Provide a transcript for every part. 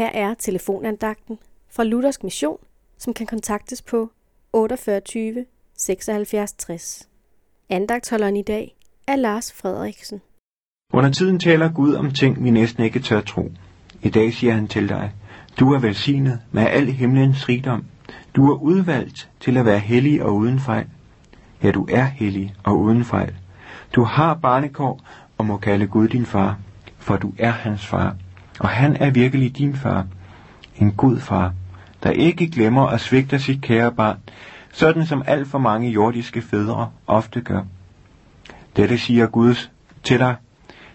Her er telefonandagten fra Luthersk Mission, som kan kontaktes på 48 76 60. Andagtholderen i dag er Lars Frederiksen. Under tiden taler Gud om ting, vi næsten ikke tør tro. I dag siger han til dig, du er velsignet med al himlens rigdom. Du er udvalgt til at være hellig og uden fejl. Ja, du er hellig og uden fejl. Du har barnekår og må kalde Gud din far, for du er hans far. Og han er virkelig din far. En god far, der ikke glemmer at svigte sit kære barn, sådan som alt for mange jordiske fædre ofte gør. Dette siger Guds til dig,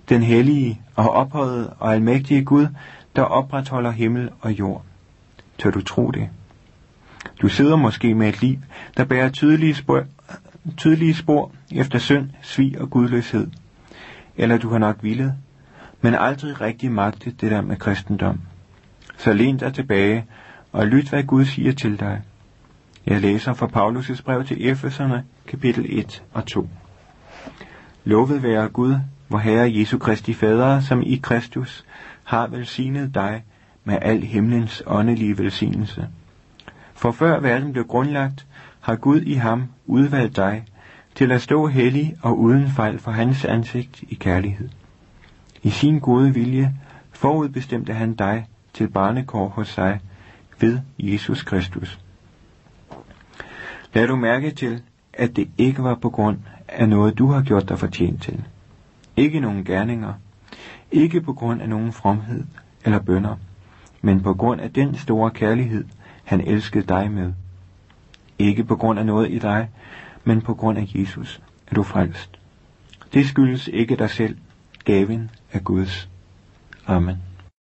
den hellige og ophøjede og almægtige Gud, der opretholder himmel og jord. Tør du tro det? Du sidder måske med et liv, der bærer tydelige spor, tydelige spor efter synd, svig og gudløshed. Eller du har nok villet, men aldrig rigtig magtet det der med kristendom. Så læn dig tilbage og lyt, hvad Gud siger til dig. Jeg læser fra Paulus' brev til Efeserne, kapitel 1 og 2. Lovet være Gud, hvor Herre Jesu Kristi Fader, som i Kristus har velsignet dig med al himlens åndelige velsignelse. For før verden blev grundlagt, har Gud i ham udvalgt dig til at stå hellig og uden fejl for hans ansigt i kærlighed. I sin gode vilje forudbestemte han dig til barnekår hos sig ved Jesus Kristus. Lad du mærke til, at det ikke var på grund af noget, du har gjort dig fortjent til. Ikke nogen gerninger. Ikke på grund af nogen fromhed eller bønder, men på grund af den store kærlighed, han elskede dig med. Ikke på grund af noget i dig, men på grund af Jesus er du frelst. Det skyldes ikke dig selv. Gaven er Guds. Amen.